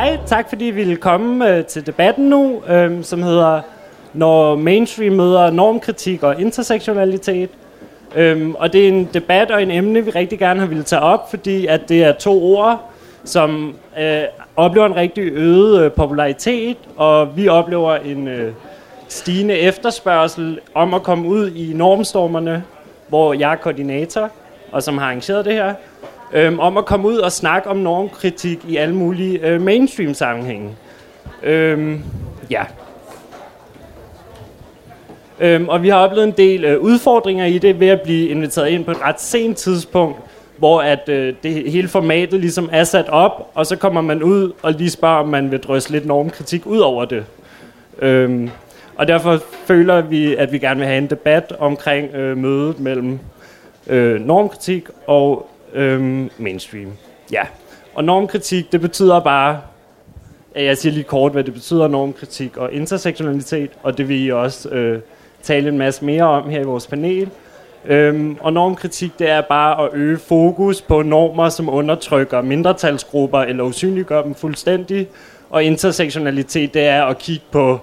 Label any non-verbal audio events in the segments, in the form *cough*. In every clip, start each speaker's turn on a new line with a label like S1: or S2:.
S1: hej, tak fordi I ville komme øh, til debatten nu, øh, som hedder Når mainstream møder normkritik og intersektionalitet. Øhm, og det er en debat og en emne, vi rigtig gerne har ville tage op, fordi at det er to ord, som øh, oplever en rigtig øget øh, popularitet, og vi oplever en øh, stigende efterspørgsel om at komme ud i normstormerne, hvor jeg er koordinator, og som har arrangeret det her, øhm, om at komme ud og snakke om normkritik i alle mulige øh, mainstream-sammenhænge. Øhm, ja. Øhm, og vi har oplevet en del øh, udfordringer i det ved at blive inviteret ind på et ret sent tidspunkt, hvor at øh, det hele formatet ligesom er sat op, og så kommer man ud og lige spørger, om man vil drysse lidt normkritik ud over det. Øhm, og derfor føler vi, at vi gerne vil have en debat omkring øh, mødet mellem øh, normkritik og øhm, mainstream. Ja. Og normkritik, det betyder bare, at jeg siger lige kort, hvad det betyder, normkritik og intersektionalitet, og det vil I også øh, tale en masse mere om her i vores panel. Øhm, og normkritik, det er bare at øge fokus på normer, som undertrykker mindretalsgrupper eller usynliggør dem fuldstændig. Og intersektionalitet, det er at kigge på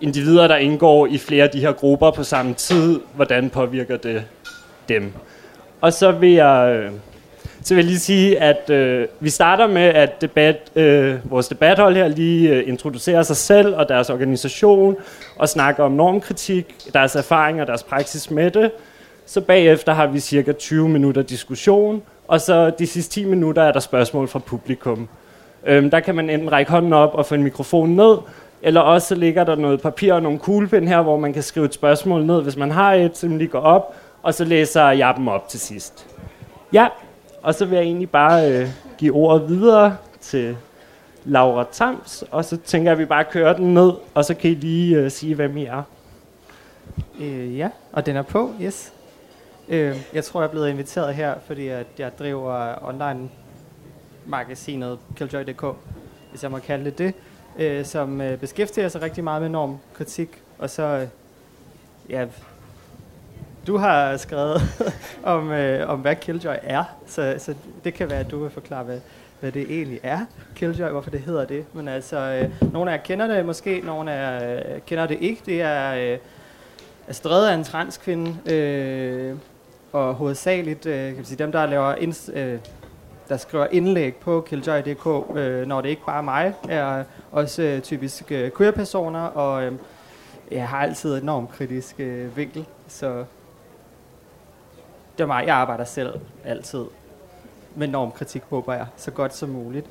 S1: individer, der indgår i flere af de her grupper på samme tid. Hvordan påvirker det dem? Og så vil jeg, øh, så vil jeg lige sige, at øh, vi starter med, at debat, øh, vores debathold her lige øh, introducerer sig selv og deres organisation og snakker om normkritik, deres erfaringer og deres praksis med det. Så bagefter har vi cirka 20 minutter diskussion, og så de sidste 10 minutter er der spørgsmål fra publikum. Øhm, der kan man enten række hånden op og få en mikrofon ned, eller også ligger der noget papir og nogle kuglepen her, hvor man kan skrive et spørgsmål ned, hvis man har et, som lige går op, og så læser jeg dem op til sidst. Ja, og så vil jeg egentlig bare øh, give ordet videre til Laura Tams, og så tænker jeg, at vi bare kører den ned, og så kan I lige øh, sige, hvem I er.
S2: Øh, ja, og den er på, yes. Øh, jeg tror, jeg er blevet inviteret her, fordi at jeg driver online magasinet Killjoy.dk, hvis jeg må kalde det det, øh, som øh, beskæftiger sig rigtig meget med normkritik, og så, øh, ja, du har skrevet *laughs* om, øh, om, hvad Killjoy er, så, så det kan være, at du vil forklare, hvad, hvad det egentlig er, Killjoy, hvorfor det hedder det. Men altså, øh, nogle af jer kender det måske, nogle af jer øh, kender det ikke. Det er øh, er strædet af en transkvinde, øh, og hovedsageligt øh, kan sige, dem, der laver ind, øh, der skriver indlæg på Killjoy.dk, øh, når det ikke bare er mig, er også øh, typisk øh, queer-personer, og øh, jeg har altid enormt kritisk øh, vinkel, så det er mig. Jeg arbejder selv altid med normkritik, håber jeg, så godt som muligt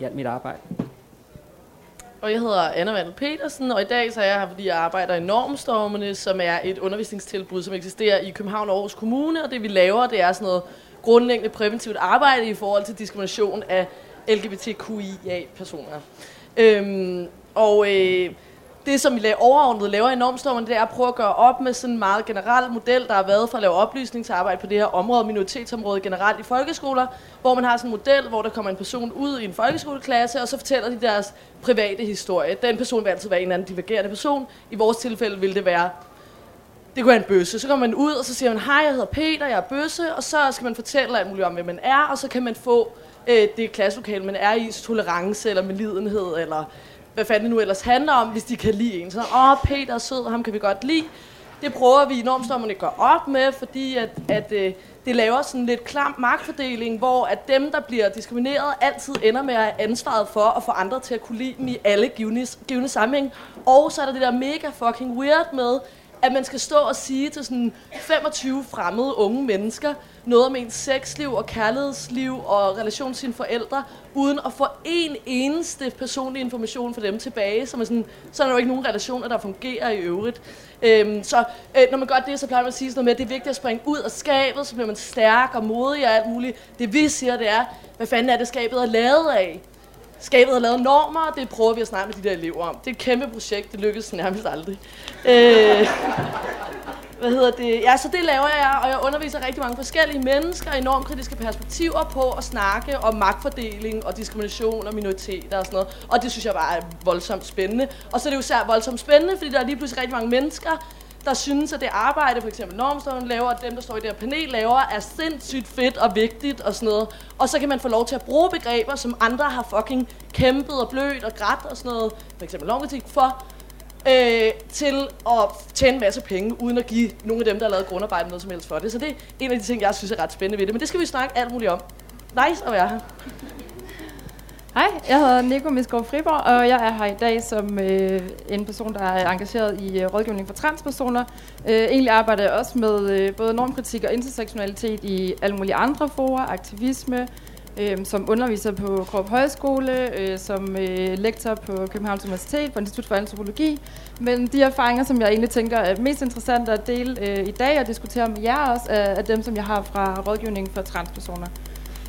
S2: i alt mit arbejde.
S3: Og jeg hedder Anna Vandel Petersen, og i dag så er jeg her, fordi jeg arbejder i Normstormene, som er et undervisningstilbud, som eksisterer i København og Aarhus Kommune. Og det vi laver, det er sådan noget grundlæggende præventivt arbejde i forhold til diskrimination af LGBTQIA-personer. Øhm, og øh, det, som vi laver, overordnet laver i Normstormerne, det er at prøve at gøre op med sådan en meget generel model, der har været for at lave oplysningsarbejde på det her område, minoritetsområde generelt i folkeskoler, hvor man har sådan en model, hvor der kommer en person ud i en folkeskoleklasse, og så fortæller de deres private historie. Den person vil altid være en eller anden divergerende person. I vores tilfælde vil det være det kunne være en bøsse. Så kommer man ud, og så siger man, hej, jeg hedder Peter, jeg er bøsse, og så skal man fortælle alt muligt om, hvem man er, og så kan man få øh, det klasselokale, man er i, tolerance eller medlidenhed, eller hvad fanden det nu ellers handler om, hvis de kan lide en. Så, åh, Peter er sød, ham kan vi godt lide. Det prøver vi i normstormerne at gøre op med, fordi at, at øh, det laver sådan lidt klam magtfordeling, hvor at dem, der bliver diskrimineret, altid ender med at have ansvaret for at få andre til at kunne lide dem i alle givende, givende sammenhæng. Og så er der det der mega fucking weird med, at man skal stå og sige til sådan 25 fremmede unge mennesker noget om ens sexliv og kærlighedsliv og relation til sine forældre, uden at få en eneste personlig information fra dem tilbage, som er sådan, så er der jo ikke nogen relationer, der fungerer i øvrigt. Øhm, så øh, når man gør det, så plejer man at sige sådan noget med, at det er vigtigt at springe ud af skabet, så bliver man stærk og modig og alt muligt. Det vi siger, det er, hvad fanden er det skabet er lavet af? Skabet har lavet normer, og det prøver vi at snakke med de der elever om. Det er et kæmpe projekt, det lykkes nærmest aldrig. Øh, hvad hedder det? Ja, så det laver jeg, og jeg underviser rigtig mange forskellige mennesker i normkritiske perspektiver på at snakke om magtfordeling og diskrimination og minoriteter og sådan noget. Og det synes jeg bare er voldsomt spændende. Og så er det jo særligt voldsomt spændende, fordi der er lige pludselig rigtig mange mennesker, der synes, at det arbejde, for eksempel Normstolen laver, og dem, der står i det her panel laver, er sindssygt fedt og vigtigt og sådan noget. Og så kan man få lov til at bruge begreber, som andre har fucking kæmpet og blødt og grædt og sådan noget, for eksempel normkritik, for, øh, til at tjene en masse penge, uden at give nogle af dem, der har lavet grundarbejde noget som helst for det. Så det er en af de ting, jeg synes er ret spændende ved det. Men det skal vi snakke alt muligt om. Nice at være her.
S4: Hej, jeg hedder Nico Misgaard Friborg, og jeg er her i dag som øh, en person, der er engageret i øh, rådgivning for transpersoner. Øh, egentlig arbejder jeg også med øh, både normkritik og intersektionalitet i alle mulige andre forer, aktivisme, øh, som underviser på Krop Højskole, øh, som øh, lektor på Københavns Universitet på Institut for Antropologi. Men de erfaringer, som jeg egentlig tænker er mest interessante at dele øh, i dag og diskutere med jer også, er, er dem, som jeg har fra rådgivning for transpersoner.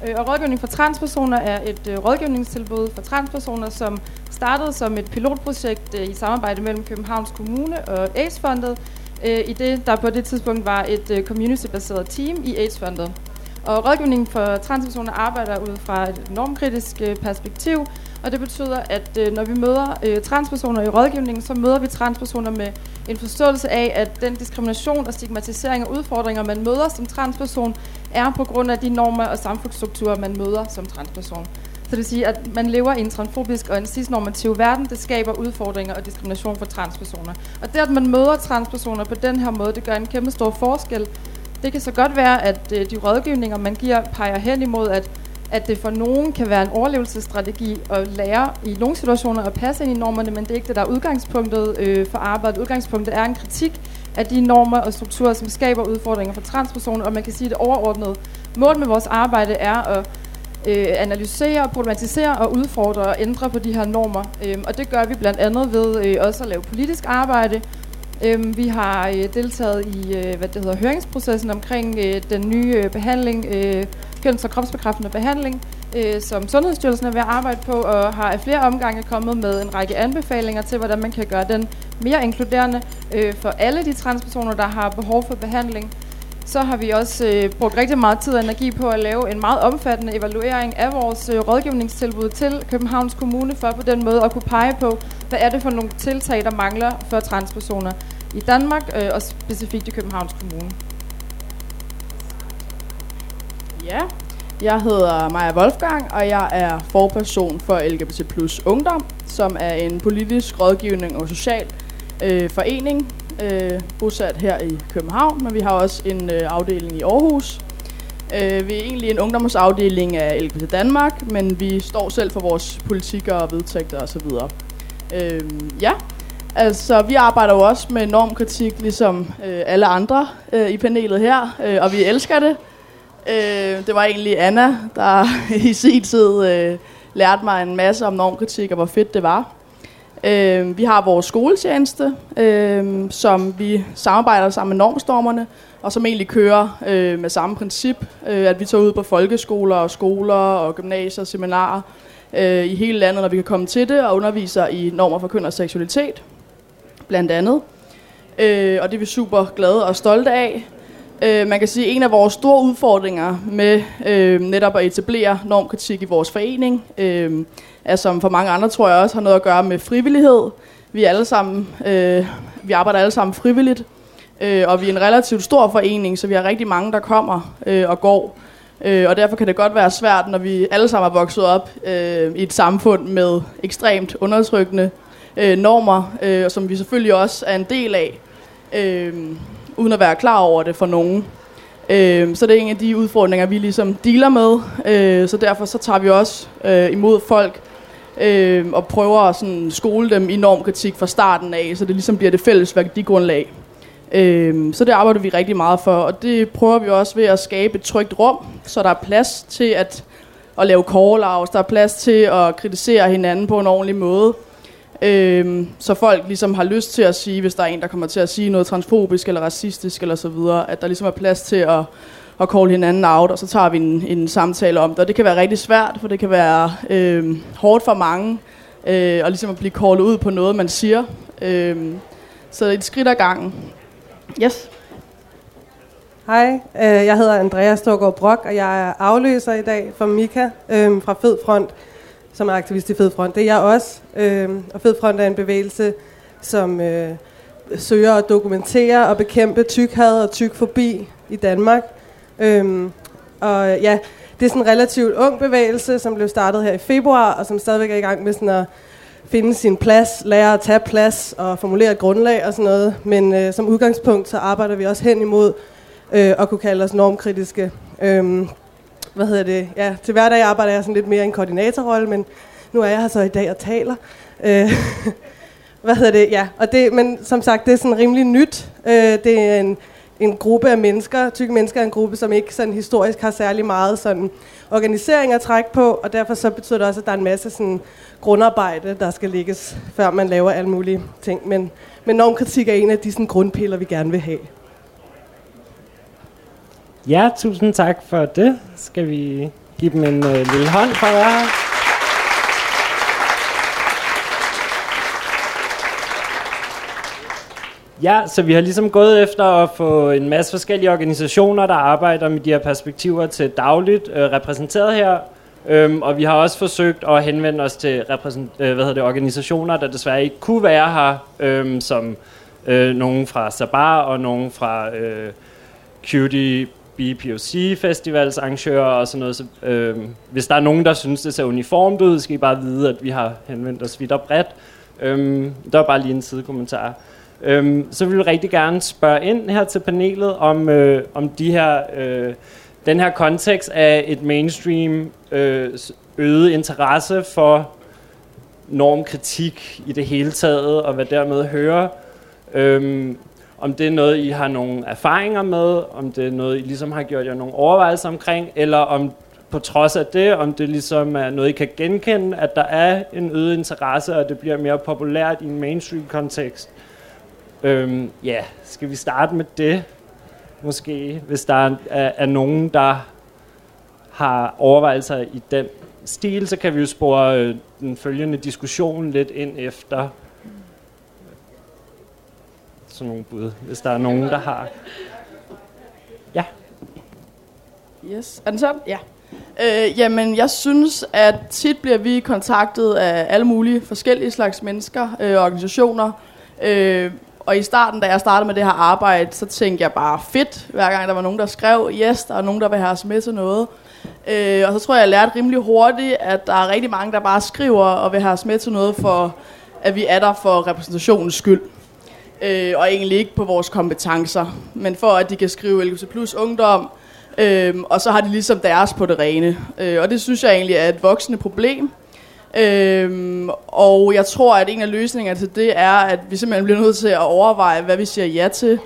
S4: Øh, og rådgivning for transpersoner er et øh, rådgivningstilbud for transpersoner, som startede som et pilotprojekt øh, i samarbejde mellem Københavns Kommune og AIDS-fondet, øh, i det der på det tidspunkt var et øh, community-baseret team i AIDS-fondet. Og rådgivningen for transpersoner arbejder ud fra et normkritisk øh, perspektiv, og det betyder, at øh, når vi møder øh, transpersoner i rådgivningen, så møder vi transpersoner med en forståelse af, at den diskrimination og stigmatisering og udfordringer, man møder som transperson, er på grund af de normer og samfundsstrukturer, man møder som transperson. Så det vil sige, at man lever i en transfobisk og en cisnormativ verden, det skaber udfordringer og diskrimination for transpersoner. Og det, at man møder transpersoner på den her måde, det gør en kæmpe stor forskel. Det kan så godt være, at øh, de rådgivninger, man giver, peger hen imod, at at det for nogen kan være en overlevelsesstrategi at lære i nogle situationer at passe ind i normerne, men det er ikke det, der er udgangspunktet øh, for arbejdet. Udgangspunktet er en kritik af de normer og strukturer, som skaber udfordringer for transpersoner, og man kan sige, at det overordnede mål med vores arbejde er at øh, analysere, problematisere og udfordre og ændre på de her normer. Øh, og det gør vi blandt andet ved øh, også at lave politisk arbejde. Øh, vi har øh, deltaget i øh, hvad det hedder, høringsprocessen omkring øh, den nye øh, behandling, øh, køns- og kropsbekræftende behandling, øh, som Sundhedsstyrelsen er ved at arbejde på, og har af flere omgange kommet med en række anbefalinger til, hvordan man kan gøre den mere inkluderende øh, for alle de transpersoner, der har behov for behandling. Så har vi også øh, brugt rigtig meget tid og energi på at lave en meget omfattende evaluering af vores øh, rådgivningstilbud til Københavns Kommune, for på den måde at kunne pege på, hvad er det for nogle tiltag, der mangler for transpersoner i Danmark, øh, og specifikt i Københavns Kommune.
S5: Ja, jeg hedder Maja Wolfgang, og jeg er forperson for LGBT Plus Ungdom, som er en politisk rådgivning og social øh, forening, øh, bosat her i København, men vi har også en øh, afdeling i Aarhus. Øh, vi er egentlig en ungdomsafdeling af LGBT Danmark, men vi står selv for vores politikker og vedtægter osv. Øh, ja, altså vi arbejder jo også med normkritik, ligesom øh, alle andre øh, i panelet her, øh, og vi elsker det. Øh, det var egentlig Anna, der *laughs* i sin tid øh, lærte mig en masse om normkritik og hvor fedt det var. Øh, vi har vores skoletjeneste, øh, som vi samarbejder sammen med normstormerne, og som egentlig kører øh, med samme princip, øh, at vi tager ud på folkeskoler og skoler og gymnasier og seminarer øh, i hele landet, når vi kan komme til det, og underviser i normer for køn og seksualitet, blandt andet. Øh, og det er vi super glade og stolte af. Øh, man kan sige, at en af vores store udfordringer med øh, netop at etablere normkritik i vores forening, øh, er som for mange andre, tror jeg også, har noget at gøre med frivillighed. Vi, er alle sammen, øh, vi arbejder alle sammen frivilligt, øh, og vi er en relativt stor forening, så vi har rigtig mange, der kommer øh, og går. Øh, og derfor kan det godt være svært, når vi alle sammen er vokset op øh, i et samfund med ekstremt undertrykkende øh, normer, øh, som vi selvfølgelig også er en del af. Øh, uden at være klar over det for nogen. Øh, så det er en af de udfordringer, vi ligesom dealer med. Øh, så derfor så tager vi også øh, imod folk øh, og prøver at sådan, skole dem i normkritik fra starten af, så det ligesom bliver det fælles værdigrundlag. Øh, så det arbejder vi rigtig meget for, og det prøver vi også ved at skabe et trygt rum, så der er plads til at, at lave call der er plads til at kritisere hinanden på en ordentlig måde. Øhm, så folk ligesom har lyst til at sige, hvis der er en, der kommer til at sige noget transfobisk eller racistisk eller så videre, at der ligesom er plads til at, at call hinanden out, og så tager vi en, en samtale om det. Og det kan være rigtig svært, for det kan være øh, hårdt for mange, øh, og ligesom at blive callet ud på noget, man siger. Øh, så et skridt ad gangen. Yes.
S6: Hej, øh, jeg hedder Andrea Storgård Brock, og jeg er afløser i dag for Mika øh, fra Fed Front som er aktivist i Fed Front. Det er jeg også. Øh, og Fed Front er en bevægelse, som øh, søger at dokumentere og bekæmpe tykhad og tykfobi i Danmark. Øh, og ja, det er sådan en relativt ung bevægelse, som blev startet her i februar, og som stadigvæk er i gang med sådan at finde sin plads, lære at tage plads og formulere et grundlag og sådan noget. Men øh, som udgangspunkt, så arbejder vi også hen imod øh, at kunne kalde os normkritiske. Øh, hvad hedder det? Ja, til hverdag arbejder jeg sådan lidt mere i en koordinatorrolle, men nu er jeg her så i dag og taler. Øh, *laughs* hvad hedder det? Ja, og det, men som sagt, det er sådan rimelig nyt. Øh, det er en, en gruppe af mennesker, tykke mennesker er en gruppe, som ikke sådan historisk har særlig meget sådan organisering at trække på, og derfor så betyder det også, at der er en masse sådan grundarbejde, der skal ligges, før man laver alle mulige ting. Men, men normkritik er en af de sådan grundpiller, vi gerne vil have.
S1: Ja, tusind tak for det. Skal vi give dem en øh, lille hånd for jer? her? Ja, så vi har ligesom gået efter at få en masse forskellige organisationer, der arbejder med de her perspektiver til dagligt, øh, repræsenteret her. Øhm, og vi har også forsøgt at henvende os til repræsent, øh, hvad hedder det, organisationer, der desværre ikke kunne være her, øhm, som øh, nogen fra Sabar og nogen fra øh, Cutie BPOC Festivals arrangører og sådan noget. Så, øh, hvis der er nogen, der synes, det ser uniformt ud, skal I bare vide, at vi har henvendt os vidt og bredt. Øh, der var bare lige en sidekommentar. Øh, så vil vi rigtig gerne spørge ind her til panelet om, øh, om de her, øh, den her kontekst af et mainstream øh, øget interesse for normkritik i det hele taget, og hvad dermed hører. Øhm, om det er noget, I har nogle erfaringer med, om det er noget, I ligesom har gjort jer nogle overvejelser omkring, eller om på trods af det, om det ligesom er noget, I kan genkende, at der er en øget interesse, og det bliver mere populært i en mainstream-kontekst. Øhm, ja, skal vi starte med det? Måske, hvis der er, er, er nogen, der har overvejelser i den stil, så kan vi jo spore øh, den følgende diskussion lidt ind efter sådan nogle bud, hvis der er nogen, der har... Ja.
S5: Yes. Er den så? Ja. Øh, jamen, jeg synes, at tit bliver vi kontaktet af alle mulige forskellige slags mennesker og øh, organisationer. Øh, og i starten, da jeg startede med det her arbejde, så tænkte jeg bare fedt, hver gang der var nogen, der skrev, yes, der er nogen, der vil have os med til noget. Øh, og så tror jeg, jeg lærte rimelig hurtigt, at der er rigtig mange, der bare skriver og vil have os med til noget, for at vi er der for repræsentationens skyld øh, og egentlig ikke på vores kompetencer, men for at de kan skrive LGBT plus ungdom, øh, og så har de ligesom deres på det rene. Øh, og det synes jeg egentlig er et voksende problem. Øhm, og jeg tror, at en af løsningerne til det er, at vi simpelthen bliver nødt til at overveje, hvad vi siger ja til.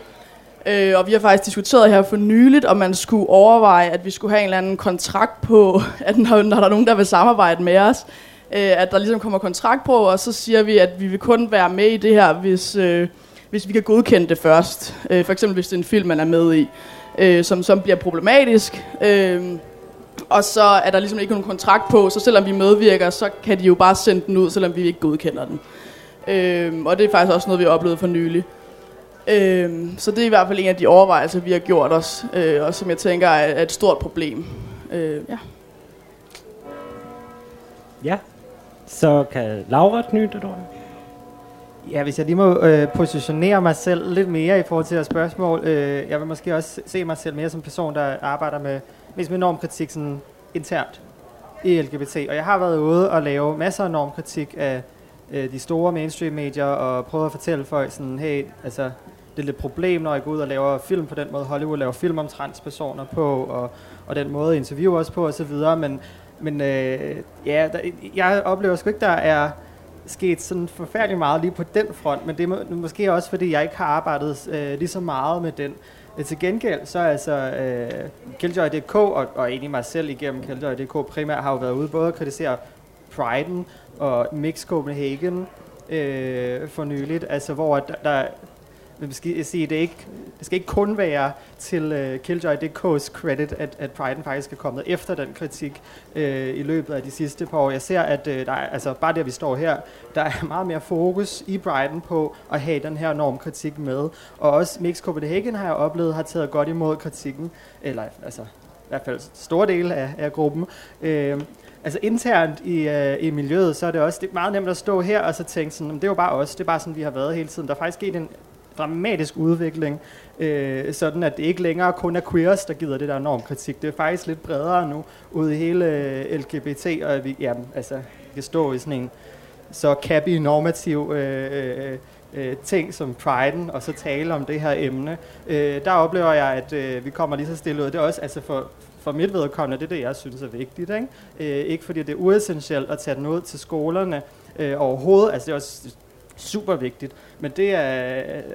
S5: Øh, og vi har faktisk diskuteret her for nyligt, om man skulle overveje, at vi skulle have en eller anden kontrakt på, *laughs* at når, når der er nogen, der vil samarbejde med os, øh, at der ligesom kommer kontrakt på, og så siger vi, at vi vil kun være med i det her, hvis... Øh, hvis vi kan godkende det først. Øh, for eksempel hvis det er en film, man er med i, øh, som, som bliver problematisk. Øh, og så er der ligesom ikke nogen kontrakt på, så selvom vi medvirker, så kan de jo bare sende den ud, selvom vi ikke godkender den. Øh, og det er faktisk også noget, vi har oplevet for nylig. Øh, så det er i hvert fald en af de overvejelser, vi har gjort os, øh, og som jeg tænker er, er et stort problem. Øh, ja.
S1: Ja, så kan Laura knytte et ord.
S2: Ja, hvis jeg lige må øh, positionere mig selv lidt mere i forhold til det spørgsmål. Øh, jeg vil måske også se mig selv mere som person, der arbejder med mest med normkritik sådan internt i LGBT. Og jeg har været ude og lave masser af normkritik af øh, de store mainstream medier og prøvet at fortælle folk sådan, hey, altså det er lidt problem, når jeg går ud og laver film på den måde. Hollywood laver film om transpersoner på, og, og den måde interviewer os på osv. Men, men øh, ja, der, jeg oplever sgu ikke, der er sket sådan forfærdeligt meget lige på den front, men det er må, måske også, fordi jeg ikke har arbejdet øh, lige så meget med den. Øh, til gengæld, så er altså øh, Killjoy.dk, og, og egentlig mig selv igennem Killjoy.dk primært, har jo været ude både at kritisere Pride'en og Mix Copenhagen øh, for nyligt, altså hvor der, der vil sige, det, ikke, det skal ikke kun være til øh, uh, Killjoy.dk's credit, at, at Pride'en faktisk er kommet efter den kritik uh, i løbet af de sidste par år. Jeg ser, at uh, der er, altså, bare der vi står her, der er meget mere fokus i Pride'en på at have den her normkritik med. Og også Mix Copenhagen har jeg oplevet, har taget godt imod kritikken, eller altså i hvert fald store dele af, af gruppen. Uh, altså internt i, øh, i miljøet, så er det også det er meget nemt at stå her og så tænke sådan, det er jo bare os, det er bare sådan, vi har været hele tiden. Der er faktisk sket en dramatisk udvikling, øh, sådan at det ikke længere kun er queers, der gider det der normkritik. Det er faktisk lidt bredere nu, ude i hele øh, LGBT, og vi ja, altså, kan stå i sådan en så cappy normativ øh, øh, øh, ting som priden, og så tale om det her emne. Øh, der oplever jeg, at øh, vi kommer lige så stille ud. Det er også altså for, for mit vedkommende, det er det, jeg synes er vigtigt. Ikke, øh, ikke fordi det er uessentielt at tage den ud til skolerne øh, overhovedet. Altså det er også super vigtigt. Men det er,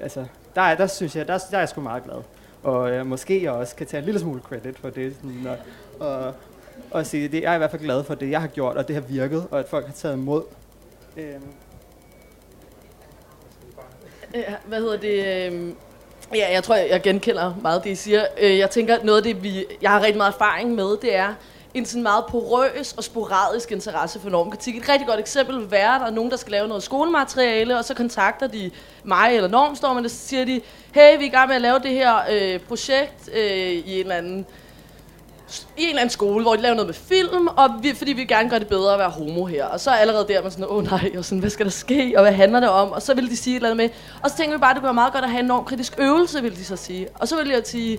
S2: altså, der, er, der synes jeg, der, der er jeg sgu meget glad. Og øh, måske jeg også kan tage en lille smule credit for det. Sådan, og, og, og sige, det, jeg er i hvert fald glad for det, jeg har gjort, og det har virket, og at folk har taget imod. Øh,
S3: Ja, hvad hedder det? Øhm, ja, jeg tror, jeg genkender meget det, I siger. Øh, jeg tænker, noget af det, vi, jeg har rigtig meget erfaring med, det er en sådan meget porøs og sporadisk interesse for normkritik. Et rigtig godt eksempel vil være, at der er nogen, der skal lave noget skolemateriale, og så kontakter de mig eller normstormen, og så siger de, hey, vi er i gang med at lave det her øh, projekt øh, i en eller anden i en eller anden skole, hvor de laver noget med film, og vi, fordi vi gerne gør det bedre at være homo her. Og så er allerede der, man sådan, åh oh, nej, og sådan, hvad skal der ske, og hvad handler det om? Og så vil de sige et eller andet med. Og så tænker vi bare, at det kunne være meget godt at have en enorm kritisk øvelse, vil de så sige. Og så vil jeg sige,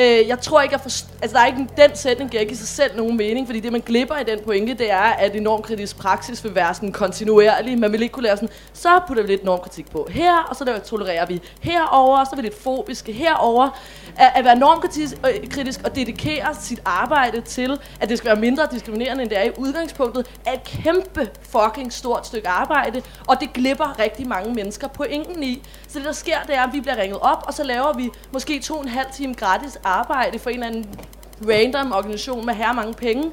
S3: Øh, jeg tror ikke, jeg forst- altså, der er ikke en, den sætning giver ikke i sig selv nogen mening, fordi det, man glipper i den pointe, det er, at enorm kritisk praksis vil være sådan kontinuerlig. Man vil ikke kunne lære sådan, så putter vi lidt normkritik på her, og så der tolererer vi herover, og så er vi lidt fobiske herover. At, at være normkritisk øh, og dedikere sit arbejde til, at det skal være mindre diskriminerende, end det er i udgangspunktet, er et kæmpe fucking stort stykke arbejde, og det glipper rigtig mange mennesker pointen i. Så det, der sker, det er, at vi bliver ringet op, og så laver vi måske to og en halv time gratis arbejde for en eller anden random organisation med her mange penge.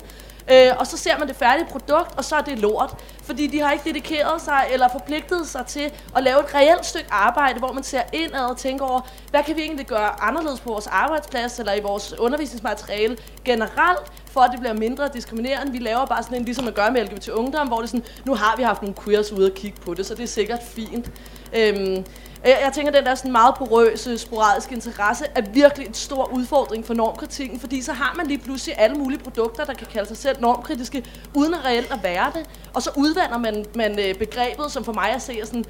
S3: Øh, og så ser man det færdige produkt, og så er det lort. Fordi de har ikke dedikeret sig eller forpligtet sig til at lave et reelt stykke arbejde, hvor man ser indad og tænker over, hvad kan vi egentlig gøre anderledes på vores arbejdsplads eller i vores undervisningsmateriale generelt, for at det bliver mindre diskriminerende. Vi laver bare sådan en, ligesom man gør med LGBT Ungdom, hvor det er sådan, nu har vi haft nogle queers ude og kigge på det, så det er sikkert fint. Øhm, jeg, jeg tænker, at den der sådan meget porøse, sporadiske interesse er virkelig en stor udfordring for normkritikken, fordi så har man lige pludselig alle mulige produkter, der kan kalde sig selv normkritiske, uden at reelt at være det. Og så udvander man, man øh, begrebet, som for mig at se er sådan,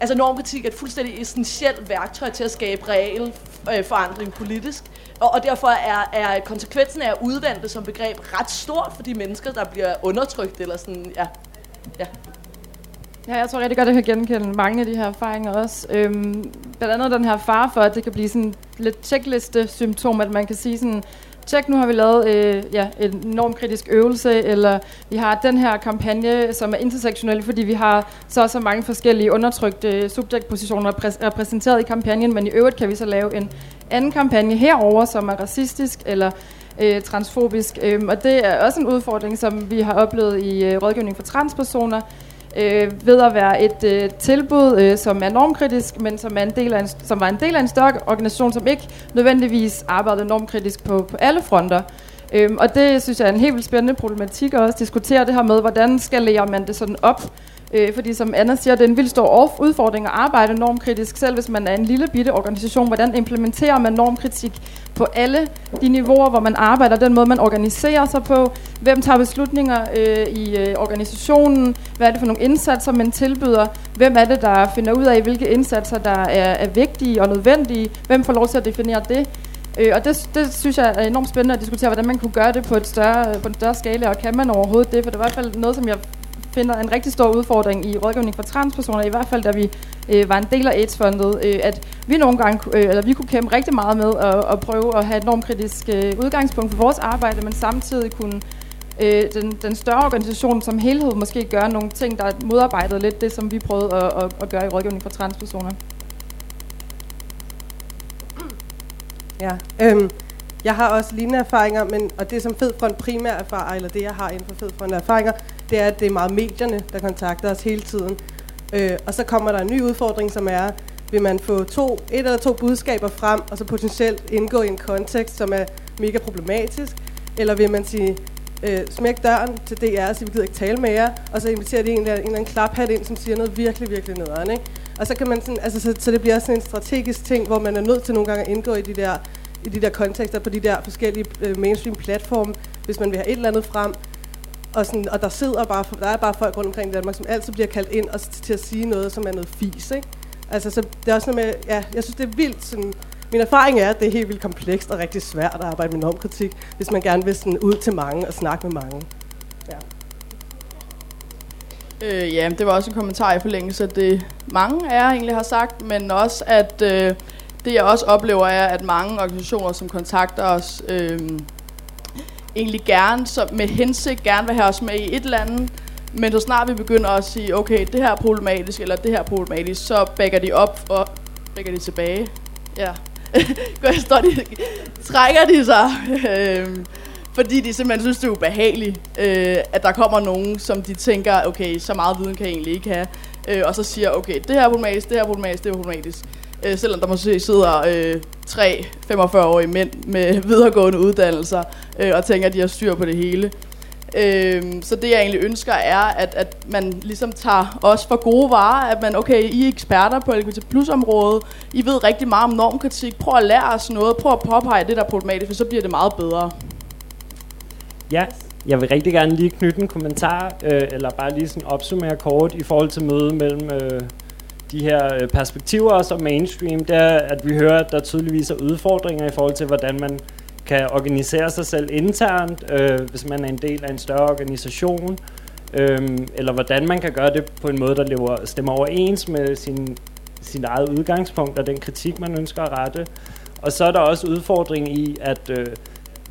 S3: altså normkritik er et fuldstændig essentielt værktøj til at skabe reel øh, forandring politisk. Og, og derfor er, er konsekvensen af at udvande det som begreb ret stort for de mennesker, der bliver undertrykt eller sådan, ja. ja.
S4: Ja, jeg tror rigtig godt, at jeg kan genkende mange af de her erfaringer også. Øhm, blandt andet den her far for, at det kan blive sådan lidt checkliste-symptom, at man kan sige sådan, tjek, nu har vi lavet øh, ja, en enorm kritisk øvelse, eller vi har den her kampagne, som er intersektionel, fordi vi har så så mange forskellige undertrykte subjektpositioner repræsenteret i kampagnen, men i øvrigt kan vi så lave en anden kampagne herover, som er racistisk eller øh, transfobisk. Øhm, og det er også en udfordring, som vi har oplevet i øh, rådgivning for transpersoner, øh, ved at være et øh, tilbud, øh, som er normkritisk, men som, er en del af en, som var en del af en større organisation, som ikke nødvendigvis arbejdede normkritisk på, på alle fronter. Øhm, og det synes jeg er en helt vildt spændende problematik at også diskutere det her med, hvordan skalerer man det sådan op. Øh, fordi som Anna siger, det er en vildt stor udfordring at arbejde normkritisk, selv hvis man er en lille bitte organisation. Hvordan implementerer man normkritik på alle de niveauer, hvor man arbejder, den måde man organiserer sig på, hvem tager beslutninger øh, i øh, organisationen, hvad er det for nogle indsatser, man tilbyder, hvem er det, der finder ud af, hvilke indsatser, der er, er vigtige og nødvendige, hvem får lov til at definere det. Øh, og det, det synes jeg er enormt spændende at diskutere, hvordan man kunne gøre det på, et større, på en større skala, og kan man overhovedet det, for det er i hvert fald noget, som jeg finder en rigtig stor udfordring i rådgivning for transpersoner, i hvert fald da vi øh, var en del af AIDS-fondet, øh, at vi nogle gange, øh, eller vi kunne kæmpe rigtig meget med at, at prøve at have et normkritisk øh, udgangspunkt for vores arbejde, men samtidig kunne øh, den, den større organisation som helhed måske gøre nogle ting, der modarbejdede lidt det, som vi prøvede at, at, at gøre i rådgivning for transpersoner.
S6: Ja, øhm, jeg har også lignende erfaringer, men, og det som Fedfront primært erfarer, eller det jeg har inden for Fedfront erfaringer, det er, at det er meget medierne, der kontakter os hele tiden. Øh, og så kommer der en ny udfordring, som er, vil man få to, et eller to budskaber frem, og så potentielt indgå i en kontekst, som er mega problematisk, eller vil man sige, øh, smæk døren til DR og sige, vi gider ikke tale med jer, og så inviterer de en eller, en eller anden klaphat ind, som siger noget virkelig, virkelig nederen, ikke? Og så kan man sådan, altså, så, så det bliver sådan en strategisk ting, hvor man er nødt til nogle gange at indgå i de der, i de der kontekster på de der forskellige øh, mainstream platforme, hvis man vil have et eller andet frem. Og, sådan, og der sidder bare, der er bare folk rundt omkring i Danmark, som altid bliver kaldt ind og, til at sige noget, som er noget fis, ikke? Altså, så det er også noget med, ja, jeg synes, det er vildt sådan, min erfaring er, at det er helt vildt komplekst og rigtig svært at arbejde med normkritik, hvis man gerne vil sådan ud til mange og snakke med mange. Ja.
S5: Øh, ja, det var også en kommentar i forlængelse af det, mange af jer egentlig har sagt, men også, at øh, det jeg også oplever er, at mange organisationer, som kontakter os, øh, egentlig gerne så med hensigt gerne vil have os med i et eller andet, men så snart vi begynder at sige, okay, det her er problematisk, eller det her er problematisk, så bækker de op og bækker de tilbage. Ja. *laughs* står de, trækker de sig. øh, fordi de simpelthen synes, det er ubehageligt, øh, at der kommer nogen, som de tænker, okay, så meget viden kan jeg egentlig ikke have. Øh, og så siger, okay, det her er problematisk, det her er problematisk, det er problematisk. Øh, selvom der måske sidder øh, tre 45-årige mænd med *laughs* videregående uddannelser, øh, og tænker, at de har styr på det hele. Øh, så det jeg egentlig ønsker er, at, at man ligesom tager os for gode varer, at man, okay, I er eksperter på LGBT plus området, I ved rigtig meget om normkritik, prøv at lære os noget, prøv at påpege det, der er problematisk, for så bliver det meget bedre.
S1: Ja, jeg vil rigtig gerne lige knytte en kommentar, øh, eller bare lige sådan opsummere kort i forhold til mødet mellem øh, de her øh, perspektiver som mainstream, det er, at vi hører, at der tydeligvis er udfordringer i forhold til, hvordan man kan organisere sig selv internt, øh, hvis man er en del af en større organisation, øh, eller hvordan man kan gøre det på en måde, der lever, stemmer overens med sin, sin eget udgangspunkt og den kritik, man ønsker at rette. Og så er der også udfordring i, at øh,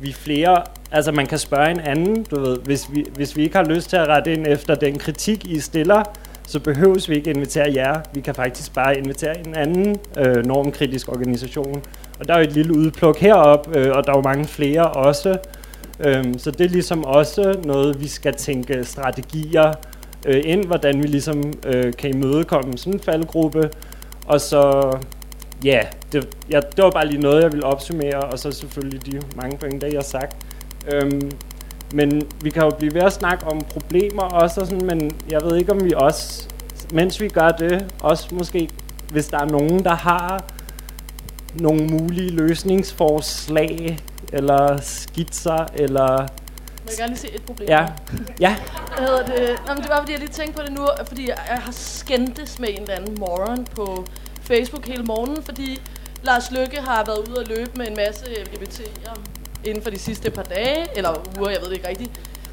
S1: vi flere, altså man kan spørge en anden, du ved, hvis vi, hvis vi ikke har lyst til at rette ind efter den kritik, I stiller, så behøves vi ikke invitere jer. Vi kan faktisk bare invitere en anden øh, normkritisk organisation, og der er jo et lille udpluk herop, øh, og der er jo mange flere også. Øhm, så det er ligesom også noget, vi skal tænke strategier øh, ind, hvordan vi ligesom øh, kan imødekomme sådan en faldgruppe. Og så, ja, yeah, det, ja, det var bare lige noget, jeg ville opsummere, og så selvfølgelig de mange pointer, jeg har sagt. Øhm, men vi kan jo blive ved at snakke om problemer også, og sådan, men jeg ved ikke, om vi også, mens vi gør det, også måske, hvis der er nogen, der har nogle mulige løsningsforslag, eller skitser, eller...
S3: Må jeg gerne lige se et problem?
S1: Ja. ja.
S3: Hvad hedder det? Nå, men det var, fordi jeg lige tænkte på det nu, fordi jeg har skændtes med en eller anden moron på Facebook hele morgenen, fordi Lars Lykke har været ude og løbe med en masse LGBT'er inden for de sidste par dage, eller uger, jeg ved det ikke rigtigt.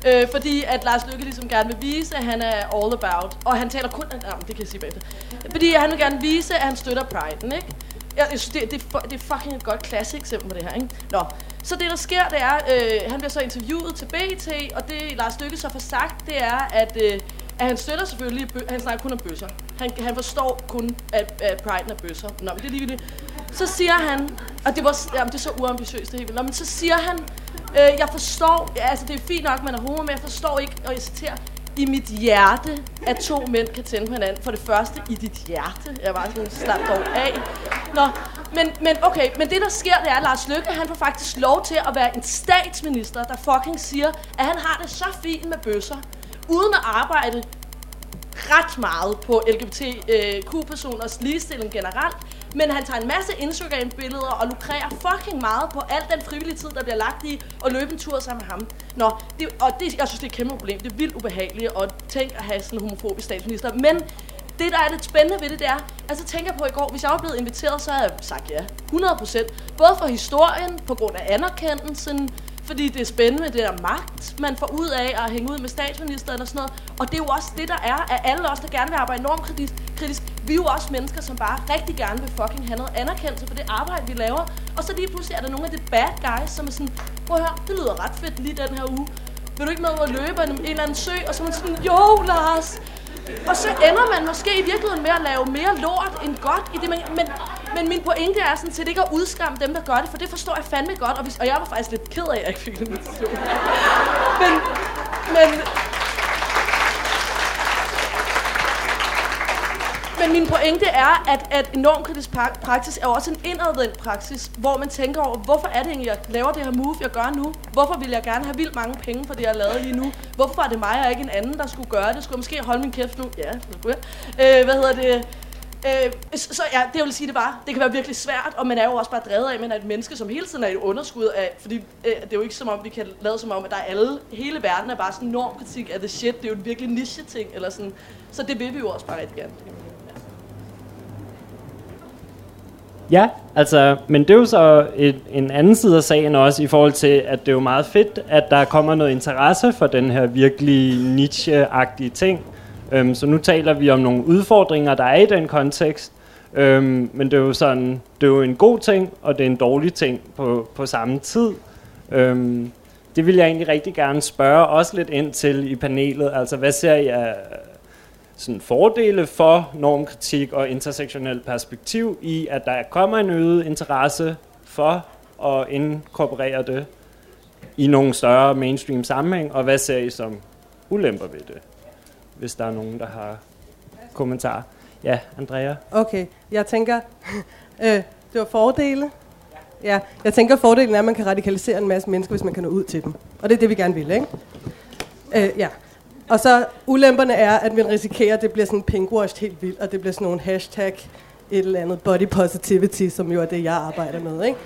S3: Øh, fordi at Lars Lykke ligesom gerne vil vise, at han er all about, og han taler kun, Ja, det kan jeg sige bagefter. Fordi han vil gerne vise, at han støtter Pride'en, ikke? Jeg, jeg synes, det, det, det er fucking et godt klassisk eksempel på det her, ikke? Nå, så det der sker, det er, øh, han bliver så interviewet til BT, og det Lars Lykke så får sagt, det er, at, øh, at han støtter selvfølgelig, han snakker kun om bøsser. Han, han forstår kun, at, at Pride er bøsser. Nå, men det er ligegyldigt. Så siger han, og det, var, jamen, det er så uambitiøst det hele, Nå, men så siger han, øh, jeg forstår, ja, altså det er fint nok, man er homo, men jeg forstår ikke, og jeg citerer, i mit hjerte, at to mænd kan tænde på hinanden. For det første, i dit hjerte. Jeg var sådan, slap dog af. Nå, men, men okay, men det der sker, det er, at Lars Løkke, han får faktisk lov til at være en statsminister, der fucking siger, at han har det så fint med bøsser, uden at arbejde ret meget på LGBTQ-personers øh, ligestilling generelt, men han tager en masse Instagram-billeder og lukrerer fucking meget på al den frivillige tid, der bliver lagt i at løbe en tur sammen med ham. Nå, det, og det, jeg synes, det er et kæmpe problem. Det er vildt ubehageligt at tænke at have sådan en homofobisk statsminister. Men det, der er lidt spændende ved det, det er, altså tænker på i går, hvis jeg var blevet inviteret, så havde jeg sagt ja. 100%. Både for historien, på grund af anerkendelsen, fordi det er spændende med det der magt, man får ud af at hænge ud med statsministeren og sådan noget. Og det er jo også det, der er, at alle os, der gerne vil arbejde enormt kritisk, kritisk vi er jo også mennesker, som bare rigtig gerne vil fucking have noget anerkendelse for det arbejde, vi laver. Og så lige pludselig er der nogle af de bad guys, som er sådan, prøv at høre, det lyder ret fedt lige den her uge. Vil du ikke med at løbe en, en eller anden sø? Og så er man sådan, jo Lars, og så ender man måske i virkeligheden med at lave mere lort end godt i det, man, men, men min pointe er sådan set ikke at udskamme dem, der gør det, for det forstår jeg fandme godt, og, hvis, og jeg var faktisk lidt ked af, at jeg ikke fik en men, men, Men min pointe er, at, at normkritisk praksis er også en indadvendt praksis, hvor man tænker over, hvorfor er det egentlig, jeg laver det her move, jeg gør nu? Hvorfor vil jeg gerne have vildt mange penge for det, jeg lavede lige nu? Hvorfor er det mig og ikke en anden, der skulle gøre det? Skulle jeg måske holde min kæft nu? Ja, det skulle jeg. Øh, hvad hedder det? Øh, så, ja, det vil sige det bare, det kan være virkelig svært, og man er jo også bare drevet af, at man er et menneske, som hele tiden er i et underskud af, fordi øh, det er jo ikke som om, vi kan lade som om, at der er alle, hele verden er bare sådan normkritik af the shit, det er jo en virkelig niche ting, eller sådan, så det vil vi jo også bare rigtig gerne.
S1: Ja, altså, men det er jo så et, en anden side af sagen også i forhold til, at det er jo meget fedt, at der kommer noget interesse for den her virkelig niche-agtige ting. Øhm, så nu taler vi om nogle udfordringer, der er i den kontekst, øhm, men det er jo sådan, det er jo en god ting, og det er en dårlig ting på, på samme tid. Øhm, det vil jeg egentlig rigtig gerne spørge også lidt ind til i panelet. Altså, hvad ser I af sådan fordele for normkritik og intersektionel perspektiv i, at der kommer en øget interesse for at inkorporere det i nogle større mainstream sammenhæng, og hvad ser I som ulemper ved det, hvis der er nogen, der har kommentarer. Ja, Andrea?
S6: Okay, jeg tænker, *laughs* øh, det var fordele. Ja, jeg tænker, fordelen er, at man kan radikalisere en masse mennesker, hvis man kan nå ud til dem. Og det er det, vi gerne vil, ikke? Øh, ja. Og så ulemperne er, at man risikerer, at det bliver sådan pinkwashed helt vildt, og det bliver sådan nogle hashtag et eller andet body positivity, som jo er det, jeg arbejder med, ikke?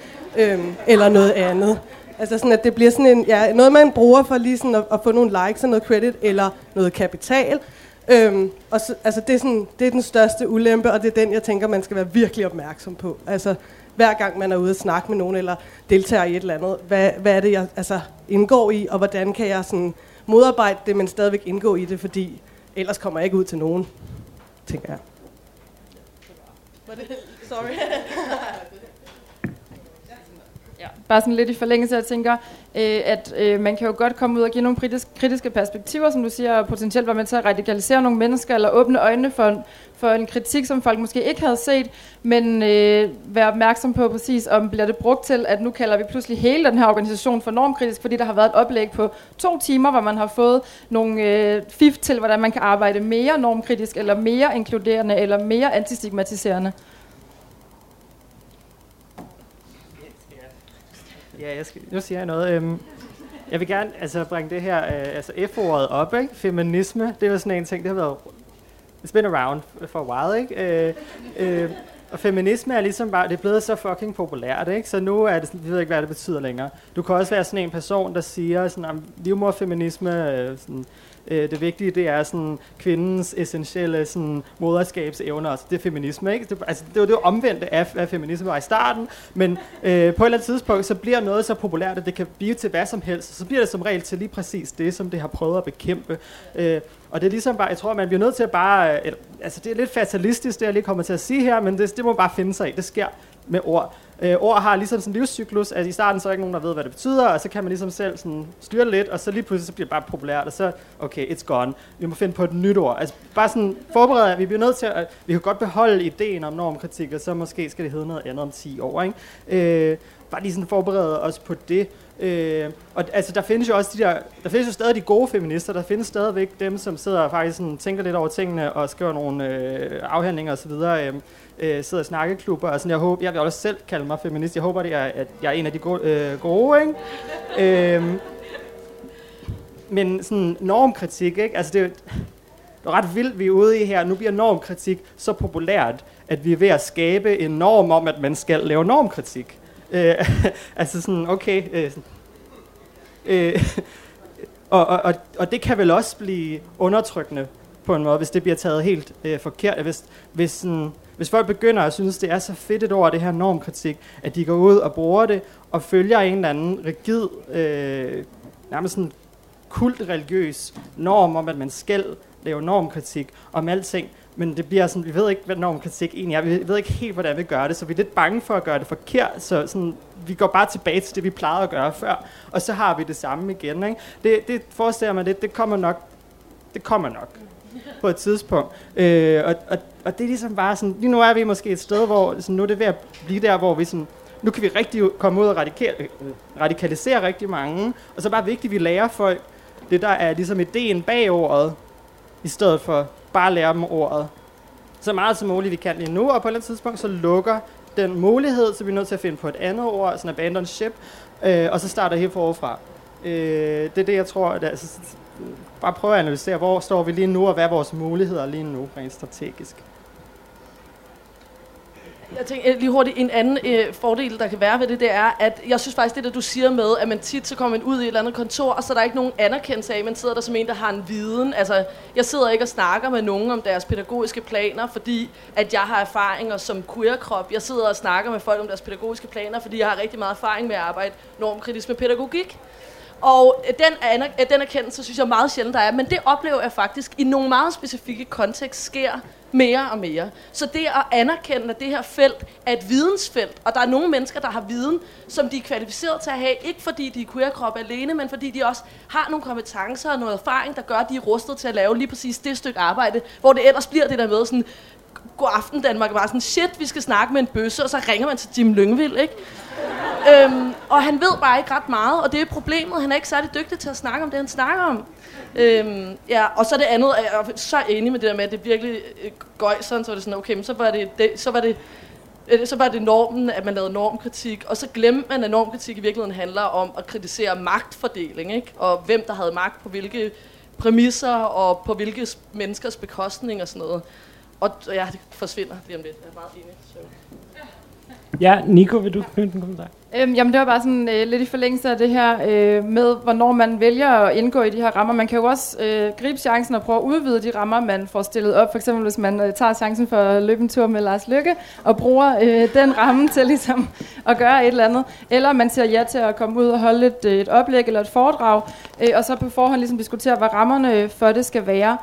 S6: Øhm, eller noget andet. Altså sådan, at det bliver sådan en, ja, noget, man bruger for lige sådan at, at få nogle likes og noget credit, eller noget kapital. Øhm, og så, altså det, er sådan, det er den største ulempe, og det er den, jeg tænker, man skal være virkelig opmærksom på. Altså hver gang man er ude og snakke med nogen, eller deltager i et eller andet, hvad, hvad er det, jeg altså, indgår i, og hvordan kan jeg sådan modarbejde det, men stadigvæk indgå i det, fordi ellers kommer jeg ikke ud til nogen, tænker jeg.
S3: Sorry. *laughs*
S4: Bare sådan lidt i forlængelse, jeg tænker, øh, at øh, man kan jo godt komme ud og give nogle kritisk, kritiske perspektiver, som du siger, og potentielt være med til at radikalisere nogle mennesker, eller åbne øjnene for, for en kritik, som folk måske ikke havde set, men øh, være opmærksom på præcis, om bliver det brugt til, at nu kalder vi pludselig hele den her organisation for normkritisk, fordi der har været et oplæg på to timer, hvor man har fået nogle øh, fif til, hvordan man kan arbejde mere normkritisk, eller mere inkluderende, eller mere antistigmatiserende.
S2: Ja, jeg skal, nu siger jeg noget. Øhm, jeg vil gerne altså, bringe det her, øh, altså F-ordet op, ikke? Feminisme, det er jo sådan en ting, det har været, it's been around for a while, ikke? Øh, øh, og feminisme er ligesom bare, det er blevet så fucking populært, ikke? Så nu er det sådan, vi ved ikke, hvad det betyder længere. Du kan også være sådan en person, der siger sådan, om livmorfeminisme, øh, sådan, øh, det vigtige, det er sådan kvindens essentielle sådan, moderskabsevner, altså det er feminisme, ikke? Det, altså, det var det omvendte af, hvad feminisme var i starten, men øh, på et eller andet tidspunkt, så bliver noget så populært, at det kan blive til hvad som helst, så bliver det som regel til lige præcis det, som det har prøvet at bekæmpe. Øh, og det er ligesom bare, jeg tror, man bliver nødt til at bare, øh, altså det er lidt fatalistisk, det jeg lige kommer til at sige her, men det, det må man bare finde sig i, det sker med ord. Øh, ord har ligesom sådan en livscyklus, at i starten så er der ikke nogen, der ved, hvad det betyder, og så kan man ligesom selv sådan styre lidt, og så lige pludselig så bliver det bare populært, og så, okay, it's gone. Vi må finde på et nyt ord. Altså bare sådan forberede, at vi bliver nødt til at, vi kan godt beholde ideen om normkritik, og så måske skal det hedde noget andet om 10 år, ikke? Øh, bare lige sådan forberede os på det. Øh, og altså, der findes jo også de der, der findes jo stadig de gode feminister, der findes stadigvæk dem, som sidder og faktisk sådan, tænker lidt over tingene og skriver nogle øh, afhandlinger osv., øh, øh, sidder i snakkeklubber, og sådan, jeg, håber, jeg vil også selv kalde mig feminist, jeg håber, det er, at jeg er en af de gode, øh, gode ikke? øh, men sådan normkritik, ikke? Altså, det, er det er ret vildt, vi er ude i her. Nu bliver normkritik så populært, at vi er ved at skabe en norm om, at man skal lave normkritik. Øh, *laughs* altså sådan, okay... Øh, sådan, øh, *laughs* og, og, og, og det kan vel også blive undertrykkende på en måde, hvis det bliver taget helt øh, forkert. Hvis, hvis, sådan, hvis folk begynder at synes, det er så fedt et ord, det her normkritik, at de går ud og bruger det, og følger en eller anden rigid, øh, nærmest sådan kultreligiøs norm om, at man skal lave normkritik om alting, men det bliver sådan, vi ved ikke, hvad normkritik egentlig er. Vi ved ikke helt, hvordan vi gør det, så vi er lidt bange for at gøre det forkert, så sådan, vi går bare tilbage til det, vi plejede at gøre før, og så har vi det samme igen. Ikke? Det, det forestiller mig lidt, det kommer nok, det kommer nok på et tidspunkt. Øh, og, og, og det er ligesom bare sådan, lige nu er vi måske et sted, hvor sådan, nu er det ved at blive der, hvor vi sådan, nu kan vi rigtig komme ud og radikal, øh, radikalisere rigtig mange, og så er det bare vigtigt, at vi lærer folk det, der er ligesom ideen bag ordet, i stedet for bare at lære dem ordet. Så meget som muligt vi kan lige nu, og på et eller andet tidspunkt, så lukker den mulighed, så vi er nødt til at finde på et andet ord, sådan abandon ship, øh, og så starter helt forfra. Øh, det er det, jeg tror, at altså, bare prøve at analysere, hvor står vi lige nu, og hvad er vores muligheder lige nu, rent strategisk.
S3: Jeg tænker øh, lige hurtigt, en anden øh, fordel, der kan være ved det, det er, at jeg synes faktisk, det der du siger med, at man tit så kommer man ud i et eller andet kontor, og så er der ikke nogen anerkendelse af, man sidder der som en, der har en viden. Altså, jeg sidder ikke og snakker med nogen om deres pædagogiske planer, fordi at jeg har erfaringer som queer-krop. Jeg sidder og snakker med folk om deres pædagogiske planer, fordi jeg har rigtig meget erfaring med at arbejde normkritisk med pædagogik. Og den, aner, den erkendelse synes jeg er meget sjældent, der er. Men det oplever jeg faktisk i nogle meget specifikke kontekst sker mere og mere. Så det at anerkende, at det her felt er et vidensfelt, og der er nogle mennesker, der har viden, som de er kvalificeret til at have, ikke fordi de er queer-krop alene, men fordi de også har nogle kompetencer og noget erfaring, der gør, at de er rustet til at lave lige præcis det stykke arbejde, hvor det ellers bliver det der med sådan, god aften Danmark, bare sådan, shit, vi skal snakke med en bøsse, og så ringer man til Jim Lyngvild, ikke? øhm, og han ved bare ikke ret meget, og det er problemet. Han er ikke særlig dygtig til at snakke om det, han snakker om. Øhm, ja, og så det andet, jeg er så enig med det der med, at det virkelig øh, gøj, sådan, så var det sådan, okay, men så var det, det så var det øh, så var det normen, at man lavede normkritik, og så glemte man, at normkritik i virkeligheden handler om at kritisere magtfordeling, ikke? og hvem der havde magt på hvilke præmisser, og på hvilke menneskers bekostning og sådan noget. Og ja, det forsvinder lige om lidt. Jeg er meget enig. Så.
S1: Ja, Nico, vil du knytte en kommentar?
S4: Øhm, jamen det var bare sådan øh, lidt i forlængelse af det her øh, med, hvornår man vælger at indgå i de her rammer. Man kan jo også øh, gribe chancen og prøve at udvide de rammer, man får stillet op. For eksempel hvis man øh, tager chancen for at løbe en tur med Lars Lykke og bruger øh, den ramme *laughs* til ligesom at gøre et eller andet. Eller man siger ja til at komme ud og holde et, øh, et oplæg eller et foredrag, øh, og så på forhånd ligesom diskutere, hvad rammerne for det skal være.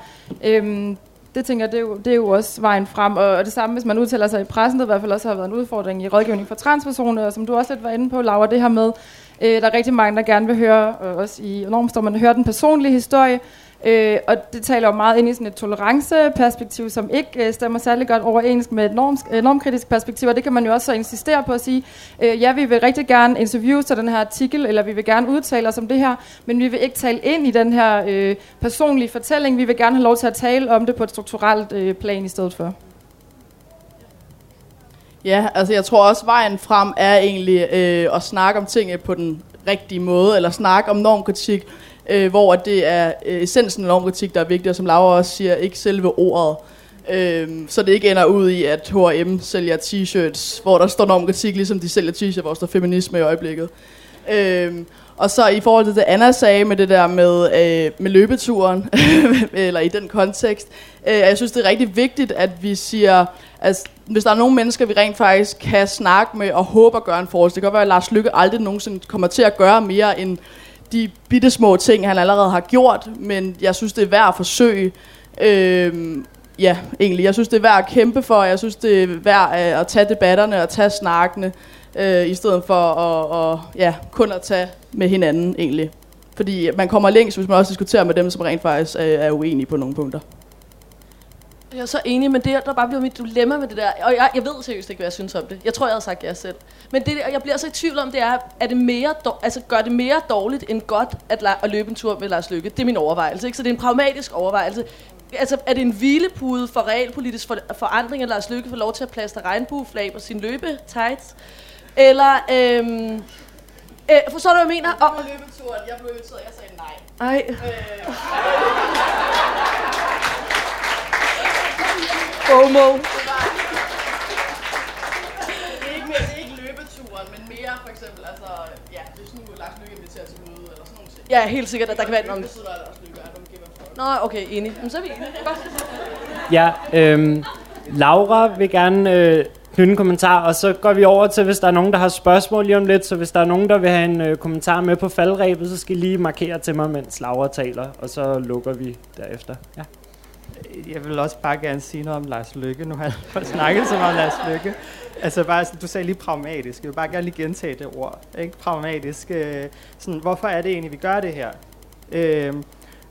S4: Øh, det tænker jeg, det er, jo, det er jo også vejen frem. Og det samme, hvis man udtaler sig i pressen, det i hvert fald også har været en udfordring i rådgivning for transpersoner, og som du også lidt var inde på, Laura, det her med, øh, der er rigtig mange, der gerne vil høre, og også i Normstorm, man hører den personlige historie, Øh, og det taler jo meget ind i sådan et toleranceperspektiv, som ikke øh, stemmer særlig godt overens med et norms, øh, normkritisk perspektiv, og det kan man jo også så insistere på at sige, øh, ja, vi vil rigtig gerne interviewe til den her artikel, eller vi vil gerne udtale os om det her, men vi vil ikke tale ind i den her øh, personlige fortælling, vi vil gerne have lov til at tale om det på et strukturelt øh, plan i stedet for.
S5: Ja, altså jeg tror også, vejen frem er egentlig øh, at snakke om tingene på den rigtige måde, eller snakke om normkritik, øh, hvor det er øh, essensen af normkritik, der er vigtig, og som Laura også siger, ikke selve ordet. Øh, så det ikke ender ud i, at H&M sælger t-shirts, hvor der står normkritik, ligesom de sælger t-shirts, hvor der står feminisme i øjeblikket. Øh, og så i forhold til det, Anna sagde med det der med, øh, med løbeturen, *laughs* eller i den kontekst, øh, jeg synes, det er rigtig vigtigt, at vi siger, at hvis der er nogle mennesker, vi rent faktisk kan snakke med og håber at gøre en forskel, det kan godt være, at Lars Lykke aldrig nogensinde kommer til at gøre mere end de bitte små ting, han allerede har gjort, men jeg synes, det er værd at forsøge. Øh, ja, egentlig. Jeg synes, det er værd at kæmpe for. Jeg synes, det er værd øh, at, tage debatterne og tage snakkene, øh, i stedet for at, og, ja, kun at tage med hinanden, egentlig. Fordi man kommer længst, hvis man også diskuterer med dem, som rent faktisk er, er uenige på nogle punkter.
S3: Jeg er så enig, men det der bare bliver mit dilemma med det der, og jeg, jeg ved seriøst ikke, hvad jeg synes om det. Jeg tror, jeg havde sagt ja selv. Men det, jeg bliver så i tvivl om, det er, er det mere, altså gør det mere dårligt end godt at, at løbe en tur med Lars Lykke? Det er min overvejelse, ikke? Så det er en pragmatisk overvejelse. Altså, er det en hvilepude for realpolitisk for, forandring, at Lars Lykke får lov til at plaste regnbueflag på sin løbe-tights? Eller, øhm, øh, forstår du, hvad jeg mener? Og,
S5: løbeturen, jeg blev inviteret, jeg sagde nej.
S3: ej. *laughs* FOMO.
S5: Det er ikke, mere, det er ikke løbeturen, men mere for eksempel, altså, ja, hvis nu Lars Lykke inviterer til møde, eller sådan nogle ting.
S3: Ja, helt sikkert, at der kan være
S5: fuck.
S3: Nå, okay, enig. Men så er vi enige. Godt.
S1: Ja, øhm, Laura vil gerne øh, knytte en kommentar, og så går vi over til, hvis der er nogen, der har spørgsmål lige om lidt. Så hvis der er nogen, der vil have en øh, kommentar med på faldrebet, så skal I lige markere til mig, mens Laura taler, og så lukker vi derefter. Ja.
S2: Jeg vil også bare gerne sige noget om Lars Lykke. Nu har jeg *laughs* snakket så meget om Lars Lykke. Altså bare, sådan, du sagde lige pragmatisk. Jeg vil bare gerne lige gentage det ord. Ikke? Pragmatisk. Øh, sådan, hvorfor er det egentlig, vi gør det her? Øh,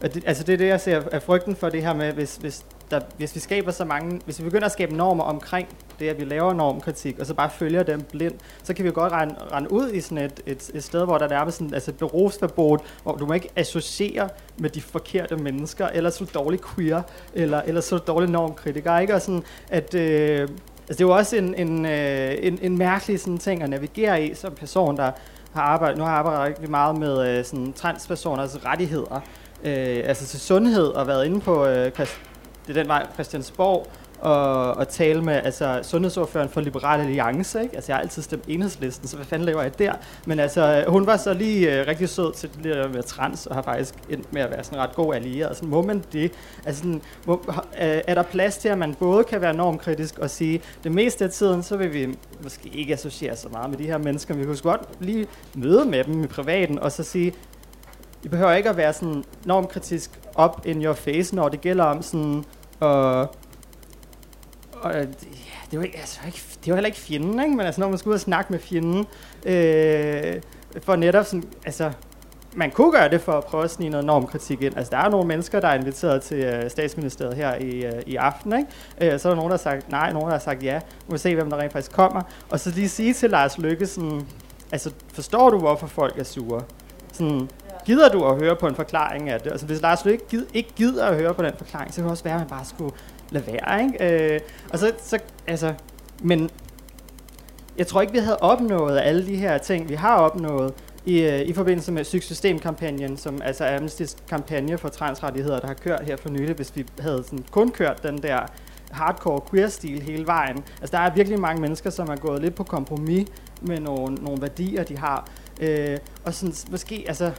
S2: og det, altså det er det, jeg ser af frygten for det her med, hvis, hvis, der, hvis vi skaber så mange, hvis vi begynder at skabe normer omkring det, at vi laver normkritik, og så bare følger dem blind, så kan vi jo godt rende, rende ud i sådan et, et, et sted, hvor der er sådan, altså berufsverbot, hvor du må ikke associere med de forkerte mennesker, eller så dårlig queer, eller, eller så dårlig normkritiker, ikke? Og sådan, at, øh, altså det er jo også en, en, øh, en, en mærkelig sådan ting at navigere i som person, der har arbejdet, nu har jeg arbejdet rigtig meget med øh, sådan transpersoners rettigheder, øh, altså til sundhed, og været inde på, øh, Christ, det er den vej Christiansborg, og, og tale med altså, sundhedsordføreren for Liberal Alliance. Ikke? Altså, jeg har altid stemt enhedslisten, så hvad fanden laver jeg der? Men altså, hun var så lige øh, rigtig sød til det der med trans, og har faktisk endt med at være sådan ret god allieret. Sådan, må man det? Altså, sådan, må, øh, er der plads til, at man både kan være normkritisk og sige, det meste af tiden, så vil vi måske ikke associere så meget med de her mennesker, men vi kunne godt lige møde med dem i privaten, og så sige, I behøver ikke at være sådan normkritisk op in your face, når det gælder om sådan Øh, og, øh, ja, det var, altså, ikke, det var heller ikke fjenden, ikke? men altså, når man skulle ud og snakke med fjenden, øh, for netop sådan, altså, man kunne gøre det for at prøve at snige noget normkritik ind. Altså, der er nogle mennesker, der er inviteret til øh, statsministeriet her i, øh, i aften, ikke? Øh, så er der nogen, der har sagt nej, nogen, der har sagt ja. Nu må se, hvem der rent faktisk kommer. Og så lige sige til Lars Lykke sådan, altså, forstår du, hvorfor folk er sure? Sådan, gider du at høre på en forklaring af det? Altså, hvis Lars Lykke gid, ikke gider at høre på den forklaring, så kan det også være, at man bare skulle lade være, ikke? Øh, og så, så, altså, men jeg tror ikke, vi havde opnået alle de her ting, vi har opnået i, øh, i forbindelse med Systemkampagnen, som altså er Amnesty's kampagne for transrettigheder, der har kørt her for nylig, hvis vi havde sådan kun kørt den der hardcore queer-stil hele vejen. Altså, der er virkelig mange mennesker, som er gået lidt på kompromis med nogle, nogle værdier, de har. Øh, og sådan, måske, altså,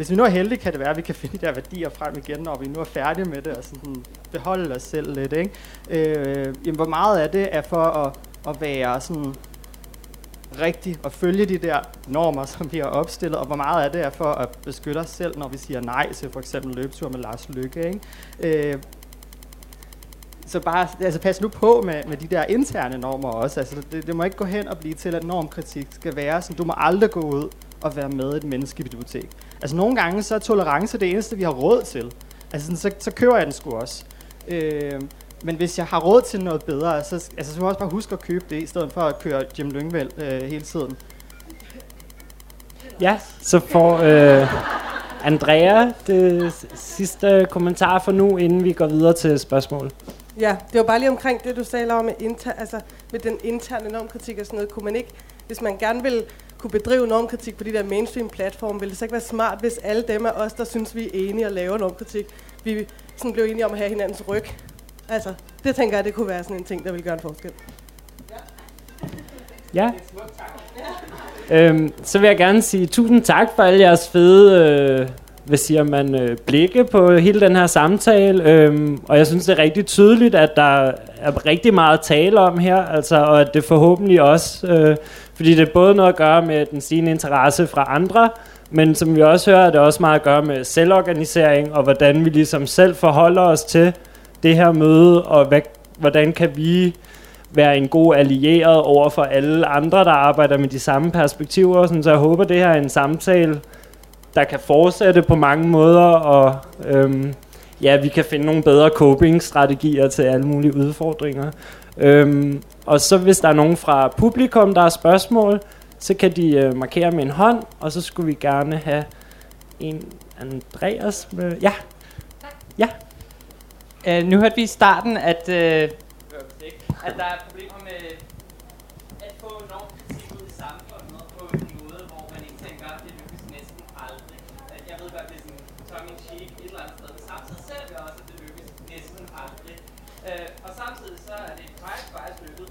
S2: hvis vi nu er heldige, kan det være, at vi kan finde de der værdier frem igen, når vi nu er færdige med det, og sådan beholde os selv lidt. Ikke? Øh, jamen, hvor meget af det er for at, at være sådan rigtig og følge de der normer, som vi har opstillet, og hvor meget af det er for at beskytte os selv, når vi siger nej til for eksempel løbetur med Lars Lykke. Ikke? Øh, så bare altså pas nu på med, med de der interne normer også. Altså, det, det må ikke gå hen og blive til, at normkritik skal være sådan, du må aldrig gå ud og være med i et menneskebibliotek. Altså nogle gange så er tolerance det eneste, vi har råd til. Altså sådan, så, så køber jeg den sgu også. Øh, men hvis jeg har råd til noget bedre, så, altså, så må jeg også bare huske at købe det, i stedet for at køre Jim Lyngvild øh, hele tiden.
S1: Ja, så får øh, Andrea det sidste kommentar for nu, inden vi går videre til spørgsmål.
S6: Ja, det var bare lige omkring det, du sagde om med, inter, altså, med den interne normkritik og sådan noget. Kunne man ikke, hvis man gerne vil kunne bedrive normkritik på de der mainstream-platforme, ville det så ikke være smart, hvis alle dem af os, der synes, vi er enige og laver normkritik, vi sådan blev enige om at have hinandens ryg? Altså, det tænker jeg, det kunne være sådan en ting, der ville gøre en forskel.
S1: Ja. Øhm, så vil jeg gerne sige tusind tak for alle jeres fede, øh, hvad siger man, øh, blikke på hele den her samtale. Øhm, og jeg synes, det er rigtig tydeligt, at der er rigtig meget at tale om her, altså, og at det forhåbentlig også, øh, fordi det er både noget at gøre med den stigende interesse fra andre, men som vi også hører, er det også meget at gøre med selvorganisering, og hvordan vi ligesom selv forholder os til det her møde, og hvad, hvordan kan vi være en god allieret over for alle andre, der arbejder med de samme perspektiver. Sådan, så jeg håber, det her er en samtale, der kan fortsætte på mange måder, og øhm, ja, vi kan finde nogle bedre coping-strategier til alle mulige udfordringer. Øhm, og så hvis der er nogen fra publikum, der har spørgsmål, så kan de øh, markere med en hånd, og så skulle vi gerne have en Andreas med... Ja. Ja.
S7: Uh, nu hørte vi i starten, at, uh, at der er problemer med at få enormt kritik ud i samfundet på en måde, hvor man ikke tænker, at det lykkes næsten aldrig. Jeg ved godt, det er sådan tongue in cheek et eller andet sted, men samtidig ser vi også, at det lykkes næsten aldrig. Uh, og samtidig så er det faktisk faktisk lykket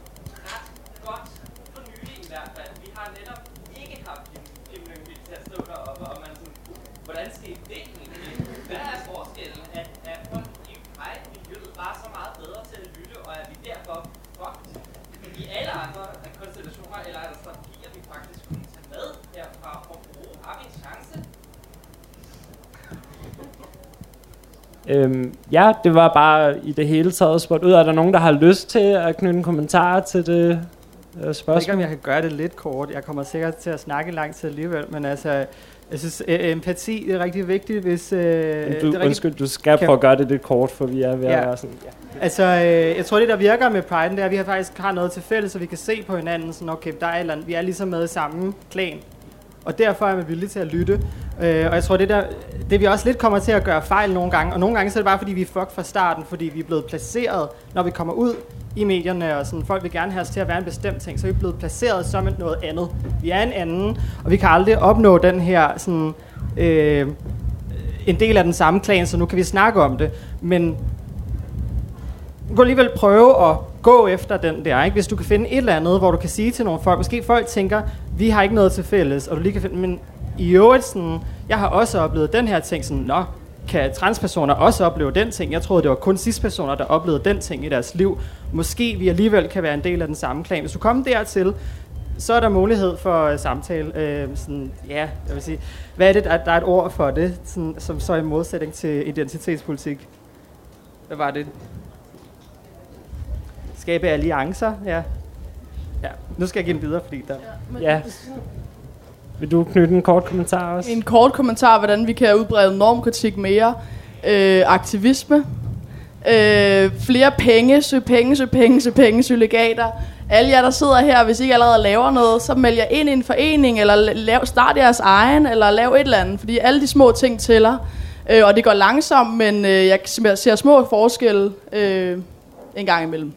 S7: ret godt for nylig i hvert fald. Vi har netop ikke haft Jim Lyngvild til at stå deroppe, og man sådan, hvordan skete det egentlig? Hvad er forskellen? At, at folk i Pride-miljøet var så meget bedre til at lytte, og at vi derfor fucked i alle andre konstellationer eller andre strategier, vi faktisk kunne tage med herfra og bruge. Har vi en chance?
S1: Øhm, ja, det var bare i det hele taget spurgt ud. Er der nogen, der har lyst til at knytte en kommentar til det øh, spørgsmål?
S2: Jeg ved ikke, om jeg kan gøre det lidt kort. Jeg kommer sikkert til at snakke lang tid alligevel, men altså, jeg synes, øh, empati er rigtig vigtigt, hvis... Øh,
S1: du,
S2: det
S1: undskyld, du skal prøve at gøre det lidt kort, for vi er ved
S2: Ja.
S1: at være sådan... Ja.
S2: Altså, øh, jeg tror, det der virker med Pride, det er, at vi har faktisk har noget til fælles, så vi kan se på hinanden, sådan, okay, der er eller andet, vi er ligesom med i samme klan. Og derfor er man villig til at lytte. Øh, og jeg tror, det der, det vi også lidt kommer til at gøre fejl nogle gange, og nogle gange så er det bare, fordi vi er fucked fra starten, fordi vi er blevet placeret, når vi kommer ud i medierne, og sådan, folk vil gerne have os til at være en bestemt ting, så er vi blevet placeret som et noget andet. Vi er en anden, og vi kan aldrig opnå den her sådan, øh, en del af den samme klan, så nu kan vi snakke om det. Men du kan alligevel prøve at gå efter den der, ikke? Hvis du kan finde et eller andet, hvor du kan sige til nogle folk, måske folk tænker, vi har ikke noget til fælles, og du lige kan finde, men i øvrigt sådan, jeg har også oplevet den her ting, sådan, nå, kan transpersoner også opleve den ting? Jeg troede, det var kun cispersoner, der oplevede den ting i deres liv. Måske vi alligevel kan være en del af den samme klan. Hvis du kommer dertil, så er der mulighed for øh, samtale. Øh, sådan, ja, jeg vil sige, hvad er det, der, der er et ord for det, sådan, som så er i modsætning til identitetspolitik? Hvad var det? Skabe alliancer, ja. Ja, nu skal jeg give den videre, fordi der...
S1: Ja. Vil du knytte en kort kommentar også?
S5: En kort kommentar, hvordan vi kan udbrede normkritik mere. Øh, aktivisme. Øh, flere penge, søg penge, søg penge, søg penge, søg legater. Alle jer, der sidder her, hvis I ikke allerede laver noget, så meld jer ind i en forening, eller lav, start jeres egen, eller lav et eller andet. Fordi alle de små ting tæller. Øh, og det går langsomt, men øh, jeg ser små forskelle øh, en gang imellem.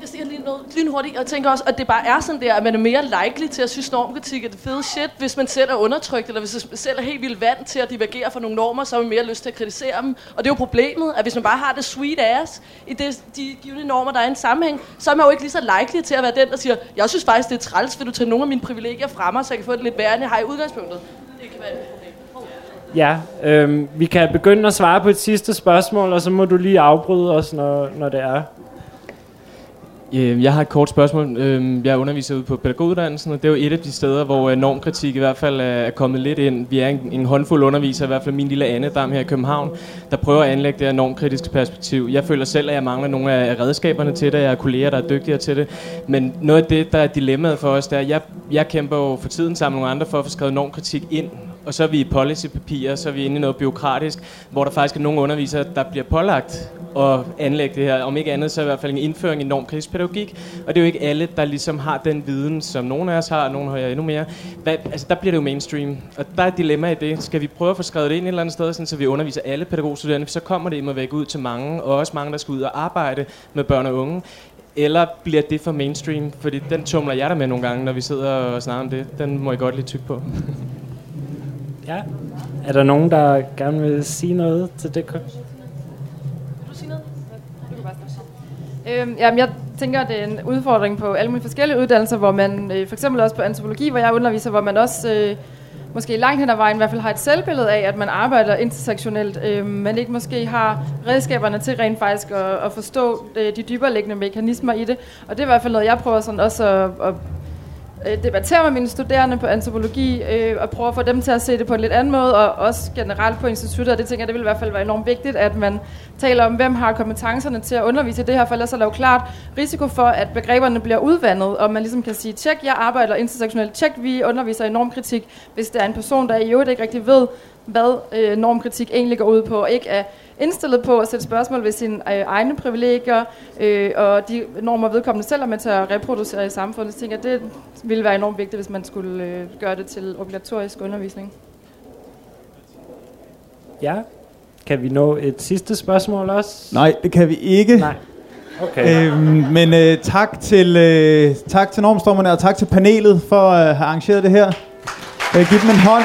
S3: Jeg siger lige noget lynhurtigt, og jeg tænker også, at det bare er sådan der, at man er mere likely til at synes, normkritik er det fede shit, hvis man selv er undertrykt, eller hvis man selv er helt vildt vant til at divergere fra nogle normer, så har man mere lyst til at kritisere dem. Og det er jo problemet, at hvis man bare har det sweet ass i det, de givende normer, der er i en sammenhæng, så er man jo ikke lige så likely til at være den, der siger, jeg synes faktisk, det er træls, vil du tage nogle af mine privilegier fra mig, så jeg kan få det lidt værre, end jeg har i udgangspunktet. Det kan være et problem.
S1: Ja, øhm, vi kan begynde at svare på et sidste spørgsmål, og så må du lige afbryde os, når, når det er.
S8: Øh, jeg har et kort spørgsmål. Øh, jeg underviser ude på pædagoguddannelsen, og det er jo et af de steder, hvor øh, normkritik i hvert fald er kommet lidt ind. Vi er en, en håndfuld undervisere, i hvert fald min lille Anne Dam her i København, der prøver at anlægge det her normkritiske perspektiv. Jeg føler selv, at jeg mangler nogle af redskaberne til det. Jeg har kolleger, der er dygtigere til det. Men noget af det, der er dilemmaet for os, det er, at jeg, jeg kæmper jo for tiden sammen med nogle andre for at få skrevet normkritik ind og så er vi i policypapirer, så er vi inde i noget byråkratisk, hvor der faktisk er nogle undervisere, der bliver pålagt at anlægge det her. Om ikke andet, så er i hvert fald en indføring i norm krigspædagogik, Og det er jo ikke alle, der ligesom har den viden, som nogle af os har, og nogle har jeg endnu mere. Hvad, altså, der bliver det jo mainstream. Og der er et dilemma i det. Skal vi prøve at få skrevet det ind et eller andet sted, sådan, så vi underviser alle pædagogstuderende, så kommer det imod væk ud til mange, og også mange, der skal ud og arbejde med børn og unge. Eller bliver det for mainstream? Fordi den tumler jeg der med nogle gange, når vi sidder og snakker om det. Den må jeg godt lige tykke på. *laughs*
S1: Ja. Er der nogen, der gerne vil sige noget til det? Vil
S3: du sige noget?
S4: Øhm, jamen, jeg tænker, at det er en udfordring på alle mulige forskellige uddannelser, hvor man øh, for eksempel også på antropologi, hvor jeg underviser, hvor man også øh, måske langt hen ad vejen i hvert fald har et selvbillede af, at man arbejder intersektionelt, øh, men ikke måske har redskaberne til rent faktisk at, at forstå øh, de dybere liggende mekanismer i det. Og det er i hvert fald noget, jeg prøver sådan også at, at øh, debatterer med mine studerende på antropologi, øh, og prøver at få dem til at se det på en lidt anden måde, og også generelt på instituttet, og det tænker jeg, det vil i hvert fald være enormt vigtigt, at man taler om, hvem har kompetencerne til at undervise i det her, for ellers er der jo klart risiko for, at begreberne bliver udvandet, og man ligesom kan sige, tjek, jeg arbejder intersektionelt, tjek, vi underviser i normkritik, hvis det er en person, der i øvrigt ikke rigtig ved, hvad øh, normkritik egentlig går ud på, og ikke er indstillet på at sætte spørgsmål ved sine øh, egne privilegier øh, og de normer vedkommende selv er med til at reproducere i samfundet. Så tænker jeg, det ville være enormt vigtigt, hvis man skulle øh, gøre det til obligatorisk undervisning.
S1: Ja. Kan vi nå et sidste spørgsmål også?
S9: Nej, det kan vi ikke.
S1: Nej. Okay.
S9: Øhm, men øh, tak til øh, tak til Normstormerne og tak til panelet for at have arrangeret det her. Øh, giv dem en hånd.